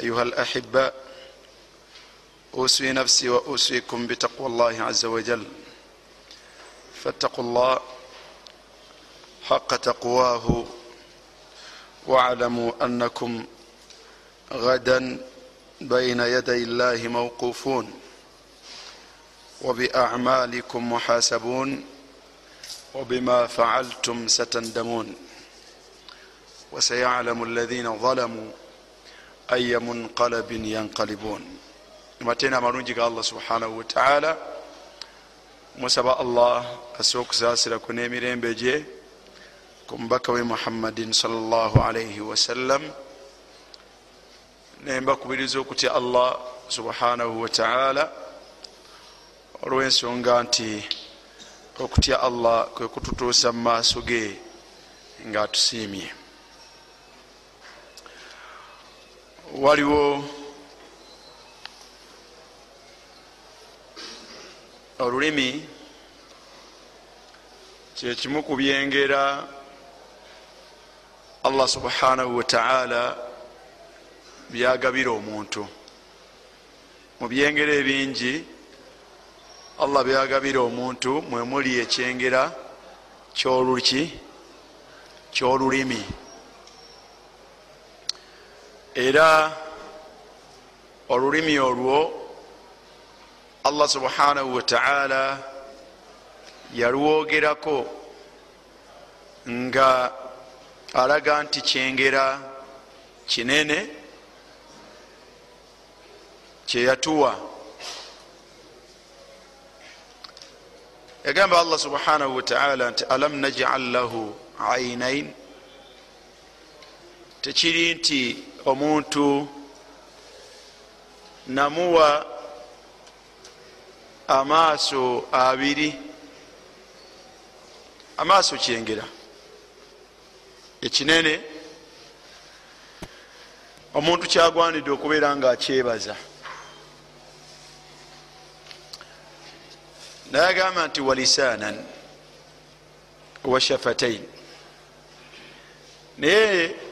أيها الأحباء أوسي نفسي وأوسيكم بتقوى الله عز وجل. فاتقوا الله حق تقواه واعلموا أنكم غدا بين يدي الله موقوفون وبأعمالكم محاسبون وبما فعلتم ستندمون. وسيعلم الذين ظلموا aya munqalabin yanqalibun amateena amalungi ga allah subhanahu wataala musaba allah asse okusaasirako n'emirembe gye ku mubaka we muhammadin salllah alaihi wasallam nembakubiriza okutya allah subhanahu wataala olw'ensonga nti okutya allah kwe kututuusa mu maaso ge ng'atusiimye. Waliwo olulimi kyekimu ku byengera allah subhanahu wataala byagabira omuntu. Mu byengera ebingi allah byagabira omuntu mwemuli ekyengera kyoluki kyolulimi era olulimi olwo allah subhanahu wataala yalwogerako nga alaga nti kyengera kinene kyeyatuwa. Yagamba allah subhanahu wataala nti alam najal lahu ainain tekiri nti omuntu namuwa amaaso abiri. Amaaso kyengera. Ekinene omuntu kyagwanidde okubeera nga akyebaza. Naye agamba nti walisanan wa shafatain. Naye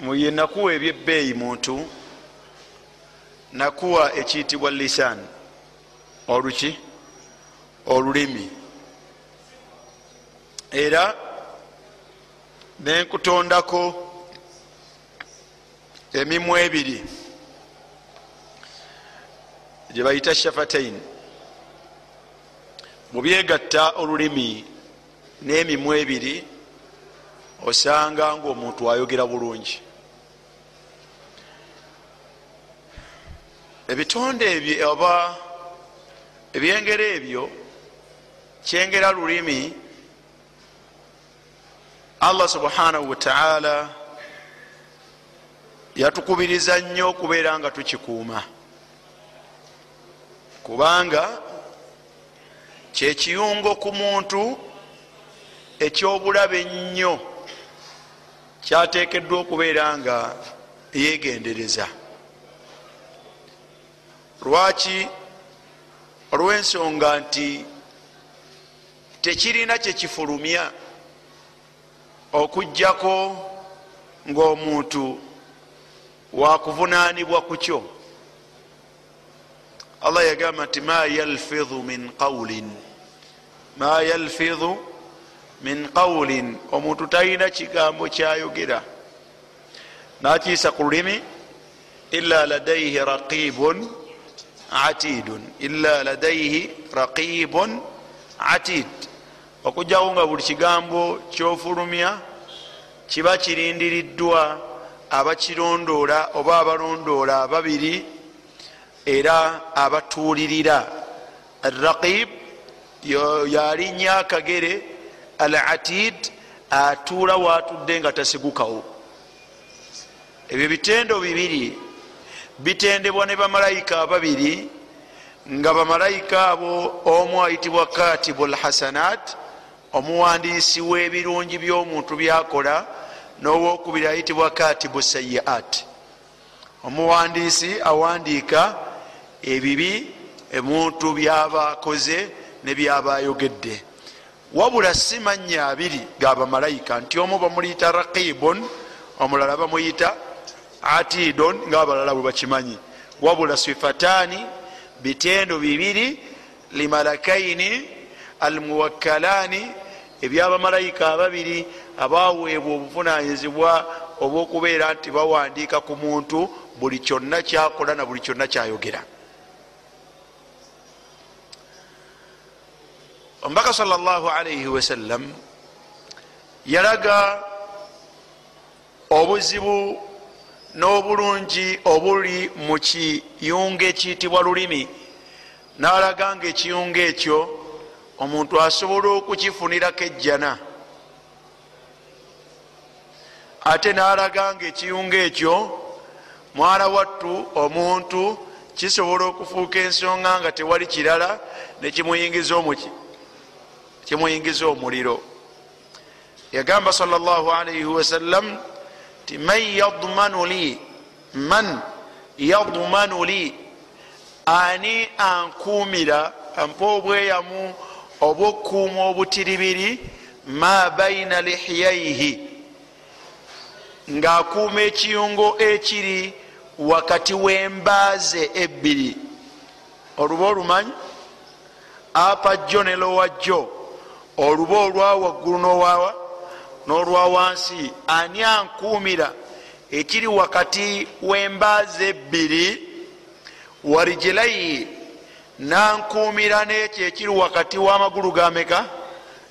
muye nakuwa ebyebbeeyi muntu nakuwa ekiyitibwa lisan oluki? Olulimi. Era nenkutondako emimu ebiri gye bayita shafatain. Mubyegatta olulimi n'emimu ebiri osanga nga omuntu ayogera bulungi ebitonde ebyo oba ebyengero ebyo kyengera lulimi allah subhanahu wataala yatukubiriza nnyo okubeera nga tukikuuma. Kubanga kyekiyungo ku muntu ekyobulabe ennyo kyateekeddwa okubeera nga yegendereza lwaki olw'ensonga nti tekirina kyekifulumya okugjako ngaomuntu wakuvunaanibwa ku kyo? Allah yagamba nti ma yalfidhu min qawlin. Ma yalfidhu min qawlin. Omuntu talina kigambo kyayogera. Nakiisa ku lulimi ila ladaihi raqibun atidun ila ladaihi raqibun atid. Okujjawo nga buli kigambo kyofulumya kiba kirindiriddwa abakirondoola oba abalondoola ababiri era abatuulirira. Araqib yalinnya akagere al atid atuula watudde nga tasigukawo. Ebyo bitendo bibiri bitendebwa ne bamalayika ababiri nga bamalayika abo omu ayitibwa katibu lhasanat omuwandiisi w'ebirungi by'omuntu byakola n'owokubiri ayitibwa katibu sayiat. Omuwandiisi awandiika ebibi emuntu byaba akoze ne byaba ayogedde wabula si mannya abiri ga bamalayika nti omu bamuyita raqibun omulala bamuyita atidon ngaabalala bwe bakimanyi. Wabula sifataani bitendo bibiri limalakaini almuwakkalaani ebyabamalayika ababiri abaweebwa obuvunanyizibwa obwokubeera nti bawandiika ku muntu buli kyonna kyakola na buli kyonna kyayogera. Omubaka salllahalaihi wasallam yalaga obuzibu n'obulungi obuli mu kiyunga ekiyitibwa lulimi. N'alaga nga ekiyunga ekyo omuntu asobola okukifunirako ejjana. Ate n'alaga nga ekiyunga ekyo mwana wattu omuntu kisobola okufuuka ensonga nga tewali kirala nekimuyingiza omuki kimuyingiza omuliro. Yagamba salllahalaihi wasallam ti man yadmanu li man yadmanu li ani ankuumira ampa obweyamu obwokuuma obutiribiri ma baina lihiyaihi ng'akuuma ekiyungo ekiri wakati w'embaaze ebbiri. Oluba olumanyi? Apa jjo ne lowa jjo oluba olwa waggulu n'owawa n'olwa wansi ani ankuumira? Ekiri wakati w'embaaze ebbiri warijilaihi nankuumira n'ekyo ekiri wakati w'amagulu gameka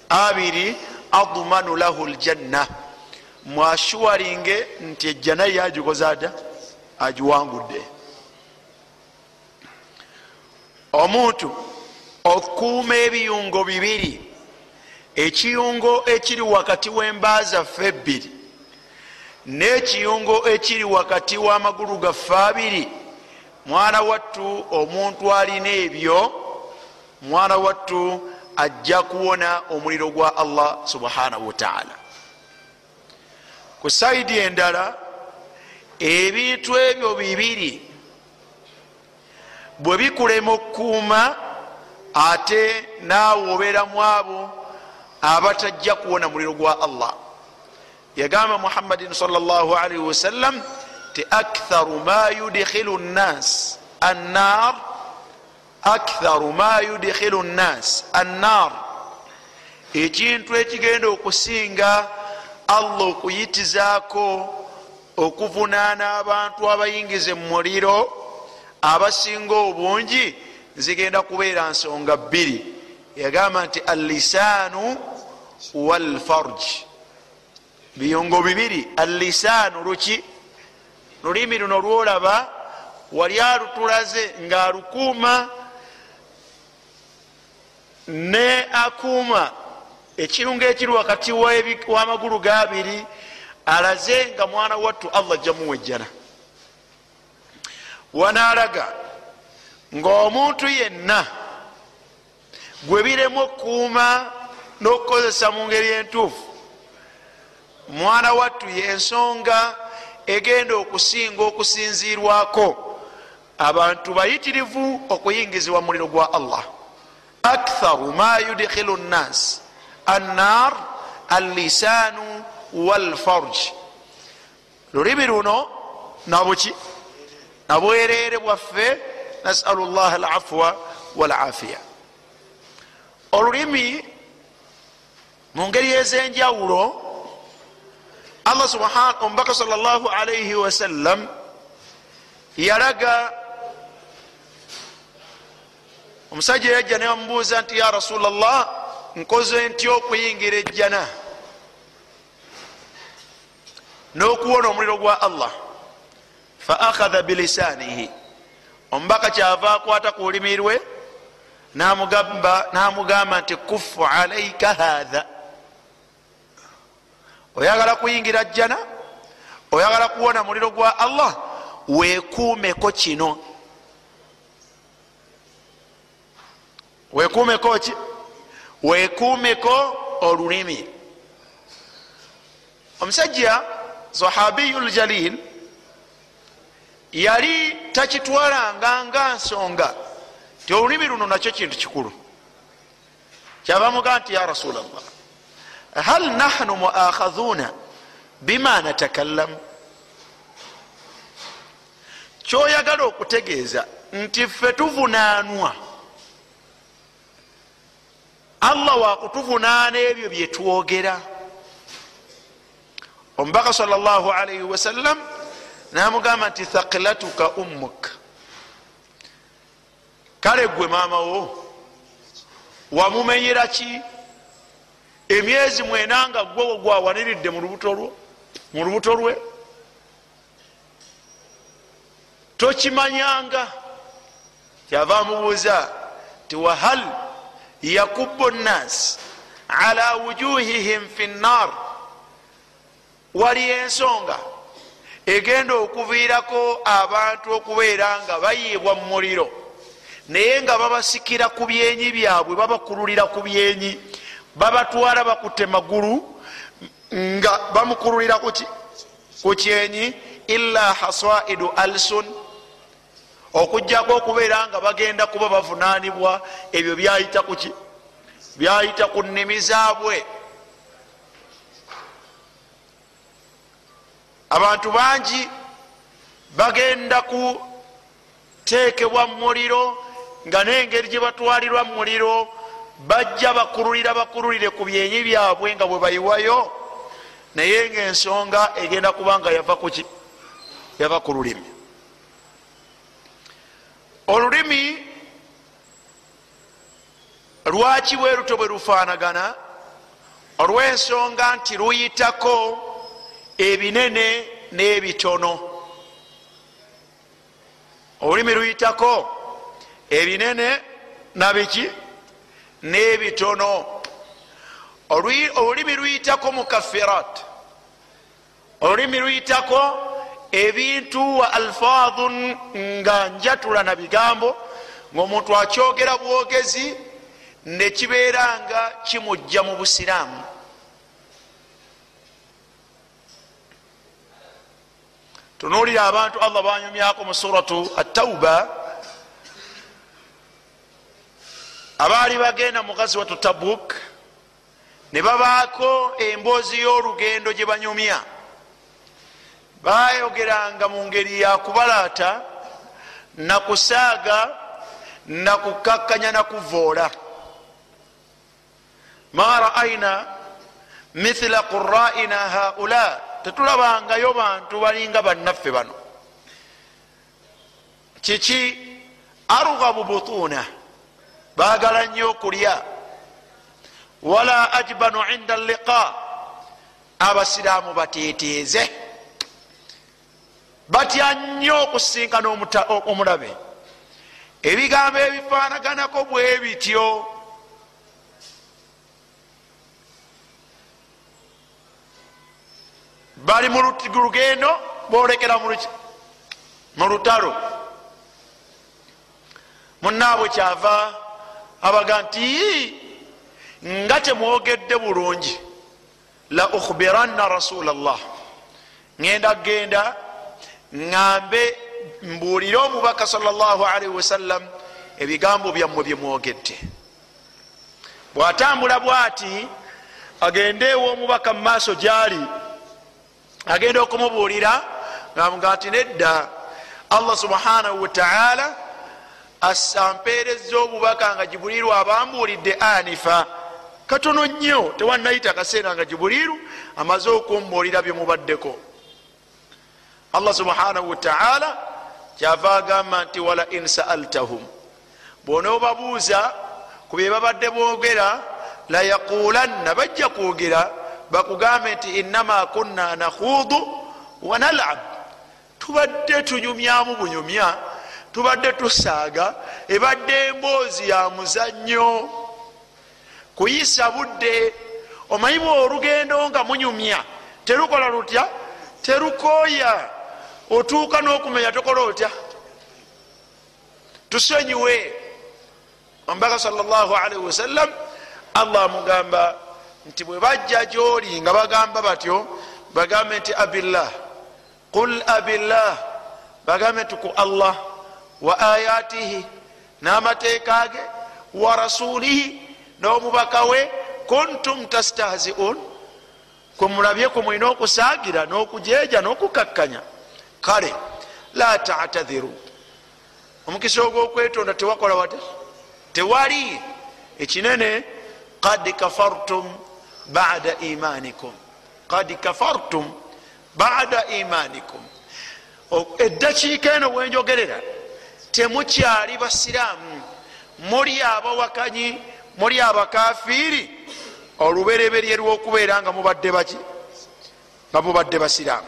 abiri admanu lahu ljanna mwashuwalinge nti ejjana ye agikoza ata agiwangudde. Omuntu okuuma ebiyungo bibiri ekiyungo ekiri wakati w'embazaffe ebbiri n'ekiyungo ekiri wakati w'amagulu gaffe abiri. Mwana wattu omuntu alina ebyo mwana wattu ajja kuwona omuliro gwa allah subhanahu wataala ku saidi endala ebintu ebyo bibiri bwe bikulema okukuuma ate naawe obeeramu abo abatajja kuwona muliro gwa allah. Yagamba muhammadin salllahalaihi wasallam ti aktharu ma yudkhilu nnas annar aktharu ma yudkhilu nnas annar. Ekintu ekigenda okusinga allah okuyitizaako okuvunaana abantu abayingize mu muliro abasinga obungi zigenda kubeera nsonga bbiri. Yagamba nti allisaanu walfarj biyungo bibiri. Allisaanu luki. Lulimi luno lwolaba wali alutulaze ngaalukuuma ne akuuma. Ekirungo ekiri wakati w'amagulu gabiri alaze nga mwana wattu allah jamuwejjana. Wanaalaga ngaomuntu yenna gwe biremu okukuuma n'okukozesa mu ngeri entuufu. Mwana wattu yensonga egenda okusinga okusinzirwako abantu bayitirivu okuyingizibwa muliro gwa allah. Aktharu ma yudkhilu nnas. Annar allisaanu walfarj lulimi luno nabuki nabwerere bwaffe. Nasalu llah alafwa walafiya. Olulimi mu ngeri ezenjawulo allah subhana omubaka salllahu alaihi wasallam yalaga omusajja yajja nebamubuuza nti ya rasula llah nkoze ntya okuyingira ejjana? N'okuwona omuliro gwa allah. Fa akhadha bilisanihi. Omubaka kyava akwata ku lulimi lwe namugamba nti kufu alaika hatha oyagala kuyingira jjana? Oyagala kuwona muliro gwa allah? Wekuumeko kino. Wekuumeko ki? Wekuumeko olulimi. Omusajja sahabiyu ljalil yali takitwalanga nga nsonga ti olulimi luno nakyo kintu kikulu. Kyavamuga nti ya rasula llah hal nahnu muakhadhuna bima natakallam kyoyagala okutegeeza nti ffe tuvunaanwa allah wakutuvunaana ebyo byetwogera omubaka salllahalaihi wasallam namugamba nti thakilatuka ummuk kale gwe maamawo wamumenyera ki emyezi mwena nga gwewo gwawaniridde mu lubuto lwe. Tokimanyanga. Kyava amubuuza ti wahal yakubu nnas ala wujuhihim fi nnar wali ensonga egenda okuviirako abantu okubeera nga bayiibwa mu muliro naye nga babasikira ku byenyi byabwe babakululira ku byenyi babatwala bakutte magulu nga bamukululira ku kyenyi illa hasaidu alsun okujjako okubeera nga bagenda kuba bavunanibwa ebyo byayita kuki byayita ku nnimi zaabwe. Abantu bangi bagenda kuteekebwa mu muliro nga nengeri gye batwalirwa mu muliro bajja bakurulira bakurulire ku byenyi byabwe nga bwe bayiwayo naye ngaensonga egenda kuba nga yava kuki yava ku lulimi. Olulimi lwaki bwe luto bwe lufaanagana? Olw'ensonga nti luyitako ebinene n'ebitono. Olulimi luyitako ebinene nabiki n'ebitono. Olulimi luyitako mukaffirat olulimi luyitako ebintu wa alfaadun nga njatula na bigambo ngaomuntu akyogera bwogezi nekibeera nga kimujja mu busiraamu. Tunuulira abantu allah banyumyako mu suratu atauba abaali bagenda mu gaziwatu tabuk ne babaako emboozi y'olugendo gye banyumya. Bayogeranga mu ngeri yakubalaata nakusaaga nakukakkanya nakuvoola ma raaina mithila quraina haula tetulabangayo bantu balinga bannaffe bano. Kiki? Arghabu butuuna bagala nnyo okulya wala ajbanu inda liqa abasiraamu bateteeze batya nnyo okusinkana omulabe ebigambo ebifaanaganako bwe bityo bali mu lugendo bolekera mu lutalo munaabwe kyava abaga nti nga temwogedde bulungi. La ukhbiranna rasula llah ŋenda genda ŋambe mbuulire omubaka salllahalihi wasallam ebigambo byammwe byemwogedde bwatambula bwati agende ewoomubaka mu maaso gyali agenda okumubuulira ngamuga nti nedda allah subhanahu wataala ampeereza obubaka nga jibuliru abambuulidde anifa. Katono nnyo tewanayita akaseera nga jibuliru amaze okumbuulira byemubaddeko allah subhanahu wataala kyava agamba nti wala in saaltahum. Bwonoobabuuza ku bye babadde boogera layaqulanna bajja kwogera bakugambe nti innama kunna nakhuudu wanalab tubadde tunyumyamu bunyumya tubadde tusaaga ebadde emboozi ya muzannyo. Kuyisa budde omanyi bwe olugendo nga munyumya terukola lutya? Terukooya. Otuuka n'okumenya tokola otya? Tusonyiwe. Omubaka salllahalihi wasallam allah amugamba nti bwe bajja gyoli nga bagamba batyo bagambe nti abillah. Qul abillah. Bagambe nti ku allah wa ayatihi n'amateeka ge wa rasulihi n'omubaka we kuntum tastahziun kwe mulabye kwe mulina okusaagira n'okujeja n'okukakkanya. Kale la tatadhiru. Omukisa ogwokwetonda tewakola wate? Tewali. Ekinene kad kafartum bada imanikum. Kad kafartum bada imanikum. Eddakiika eno wenjogerera temukyali basiraamu. Muli abawakanyi muli abakafiiri. Olubereberye lwokubeera nga mubadde baki nga mubadde basiraamu.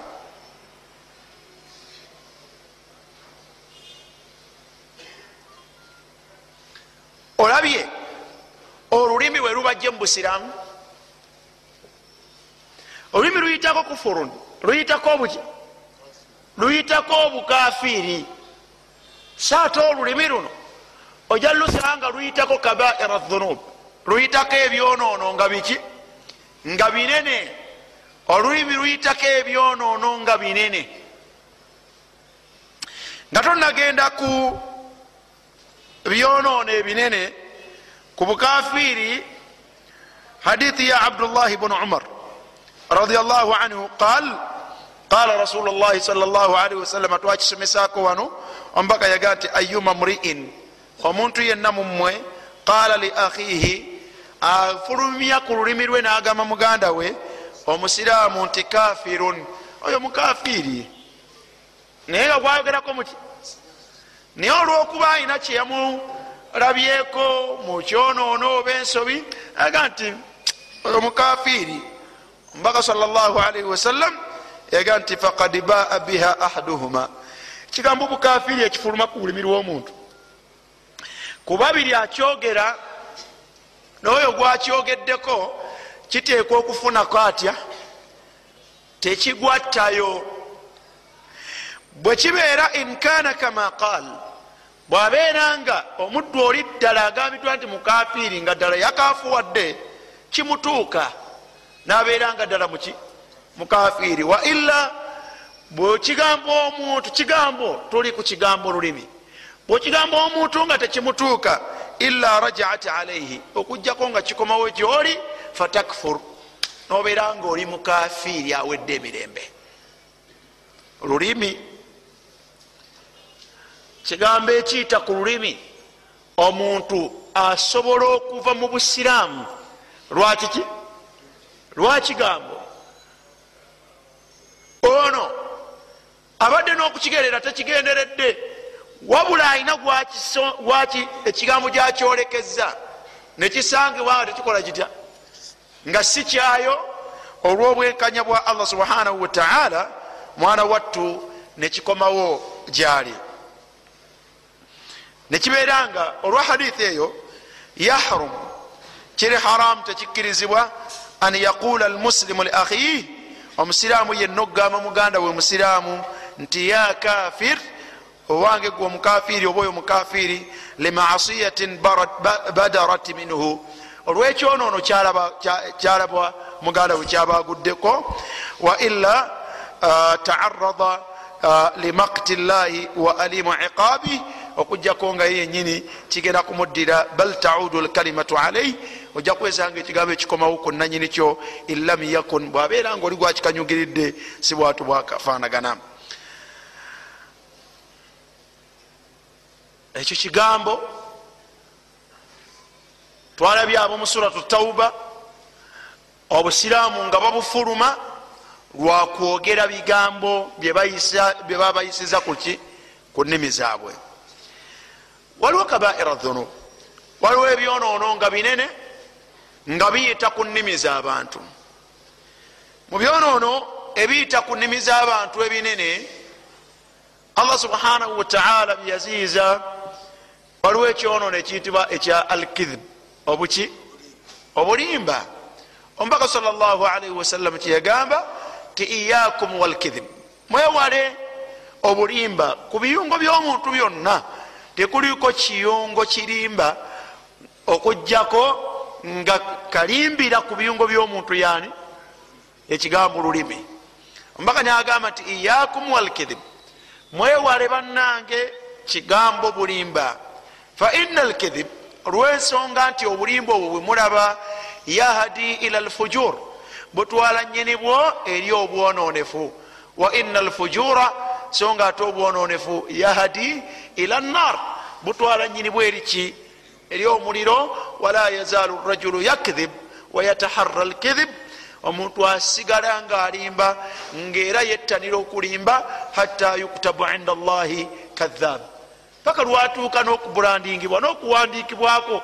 Olabye olulimi bwe lubajje mu busiraamu? Olulimi luyitako kufurun luyitako obuki luyitako obukafiiri saate olulimi luno ojja lusanga nga luyitako kabaira dhunub. Luyitako ebyonoono nga biki? Nga binene. Olulimi luyitako ebyonoono nga binene. Nga tonagenda ku byonoono ebinene ku bukafiiri hadithi ya abdullahi bnu umar radiallahu anhu qal qala rasulu llahi sal llah alaihi wasallama twakisomesako wano ombaka yaga nti ayuma mriin. Omuntu yenna mummwe qala li akhihi afulumya ku lulimi lwe nagamba muganda we omusiraamu nti kafirun oyo mukafiiri naye nga gwayogerako muki naye olwokuba alina kyeyamulabyeko mu kyonoono oba ensobi aga nti oyo mukafiiri omubaka salllahalaihi wasallam yaga nti fakad baa biha ahaduhuma ekigambo bukafiiri ekifuluma ku bulimi lw'omuntu. Kuba biri akyogera noyo gwakyogeddeko kiteekwa okufunako atya? Tekigwattayo. Bwe kibeera inkana kama qaal. Bwabeera nga omuddu oli ddala agambidwa nti mukafiiri nga ddala yakafuwadde kimutuuka. Nabeera nga ddala muki mukafiiri wa illa bwekigamba omuntu kigambo tuli ku kigambo lulimi. Bwekigamba omuntu nga tekimutuuka illa rajaat alaihi okugjako nga kikomawo gyoli fatakfur nobeera nga oli mukafiiri awedde emirembe. Lulimi kigambo ekiyita ku lulimi omuntu asobola okuva mu busiraamu. Lwakiki lwakigambo ono abadde n'okukigerera tekigenderedde. Wabula alina gwaki ekigambo gyakyolekeza nekisangibwa nga tekikola kitya? Nga si kyayo olw'obwenkanya bwa allah subhanahu wataala mwana wattu nekikomawo gyali. Nekibeera nga olwa hadithi eyo yahrum kiri haramu tekikkirizibwa an yaqula almuslimu li akhiih omusiraamu yenna okugamba muganda we musiraamu nti ya kafir owange gwe omukafiiri oba oyo omukafiiri limaasiyatin badarat minhu. Olwekyonoono kyalabwa muganda we kyabaguddeko. Wa illa taarada limakti llahi wa alimu iqabi okugjako nga ye yenyini kigenda kumuddira bal taudu lkalimatu alaih ojja kwesanga ekigambo ekikomawo ku nanyini kyo inlam yakun bwabeera nga oli gwakikanyugiridde si bwatu bwakafanagana ekyo kigambo twalabye abo musuratu tauba obusiraamu nga babufuluma lwakwogera bigambo bye babayisiza kuki ku nnimi zaabwe. Waliwo kabaira dhunub waliwo ebyonoono nga binene nga biyita ku nnimi z'abantu. Mu byonoono ebiyita ku nnimi z'abantu ebinene allah subhanahu wataala byeyaziyiza waliwo ekyonoono ekiyitibwa ekya alkidhib obuki? Obulimba. Omubaka salllahalaihi wasallam kyeyagamba ti iyakum walkidhib mwewale obulimba ku biyungo by'omuntu byonna tekuliko kiyungo kirimba okugjako nga kalimbira ku biyungo by'omuntu yani ekigambo lulimi. Omubaka nagamba nti iyakum walkidhib mwewale bannange kigambo bulimba. Fa ina alkidhib olwensonga nti obulimba obwo bwe mulaba yahdi ila alfujur butwala nyinibwo eri obwononefu wa ina alfujura so nga ate obwononefu yahdi ila nar butwala nyini bweriki eri omuliro wala yazaalu rajulu yakdhib wayataharra lkidhib omuntu asigala nga alimba ngaera yettanira okulimba hatta yuktabu inda allahi kadhab paka lwatuuka n'okubulandingibwa n'okuwandikibwako